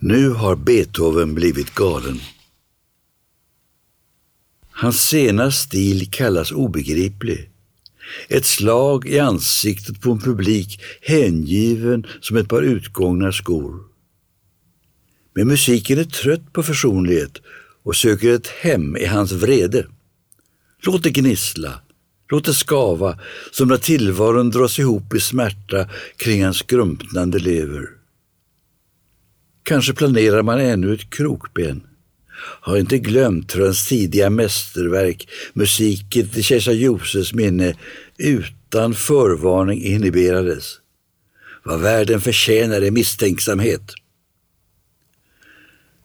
Nu har Beethoven blivit galen. Hans sena stil kallas obegriplig. Ett slag i ansiktet på en publik hängiven som ett par utgångna skor. Men musiken är trött på försonlighet och söker ett hem i hans vrede. Låt det gnissla, låt det skava som när tillvaron dras ihop i smärta kring hans skrumpnande lever. Kanske planerar man ännu ett krokben. Har inte glömt hur hans tidiga mästerverk, musiken till kejsar Josefs minne, utan förvarning inhiberades. Vad världen förtjänar är misstänksamhet.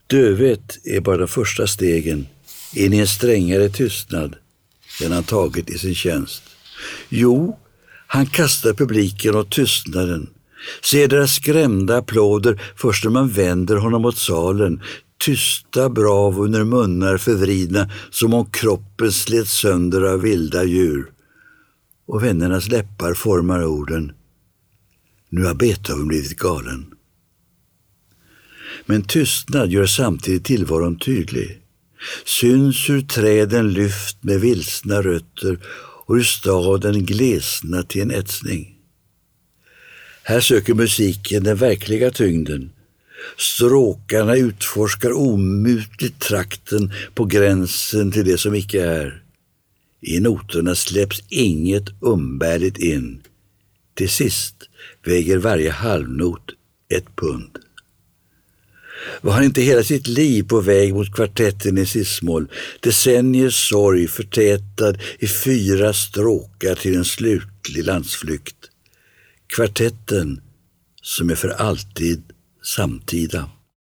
Dövhet är bara de första stegen in i en strängare tystnad än han tagit i sin tjänst. Jo, han kastar publiken åt tystnaden, ser deras skrämda applåder först när man vänder honom mot salen, tysta brav under munnar förvridna som om kroppen slet sönder av vilda djur. Och vännernas läppar formar orden Nu har Beethoven blivit galen. Men tystnad gör samtidigt tillvaron tydlig. Syns hur träden lyft med vilsna rötter och hur staden glesnat till en etsning. Här söker musiken den verkliga tyngden. Stråkarna utforskar omutligt trakten på gränsen till det som icke är. I noterna släpps inget umbärligt in. Till sist väger varje halvnot ett pund. Var han inte hela sitt liv på väg mot kvartetten i sismål, decenniers sorg förtätad i fyra stråkar till en slutlig landsflykt? Kvartetten som är för alltid samtida.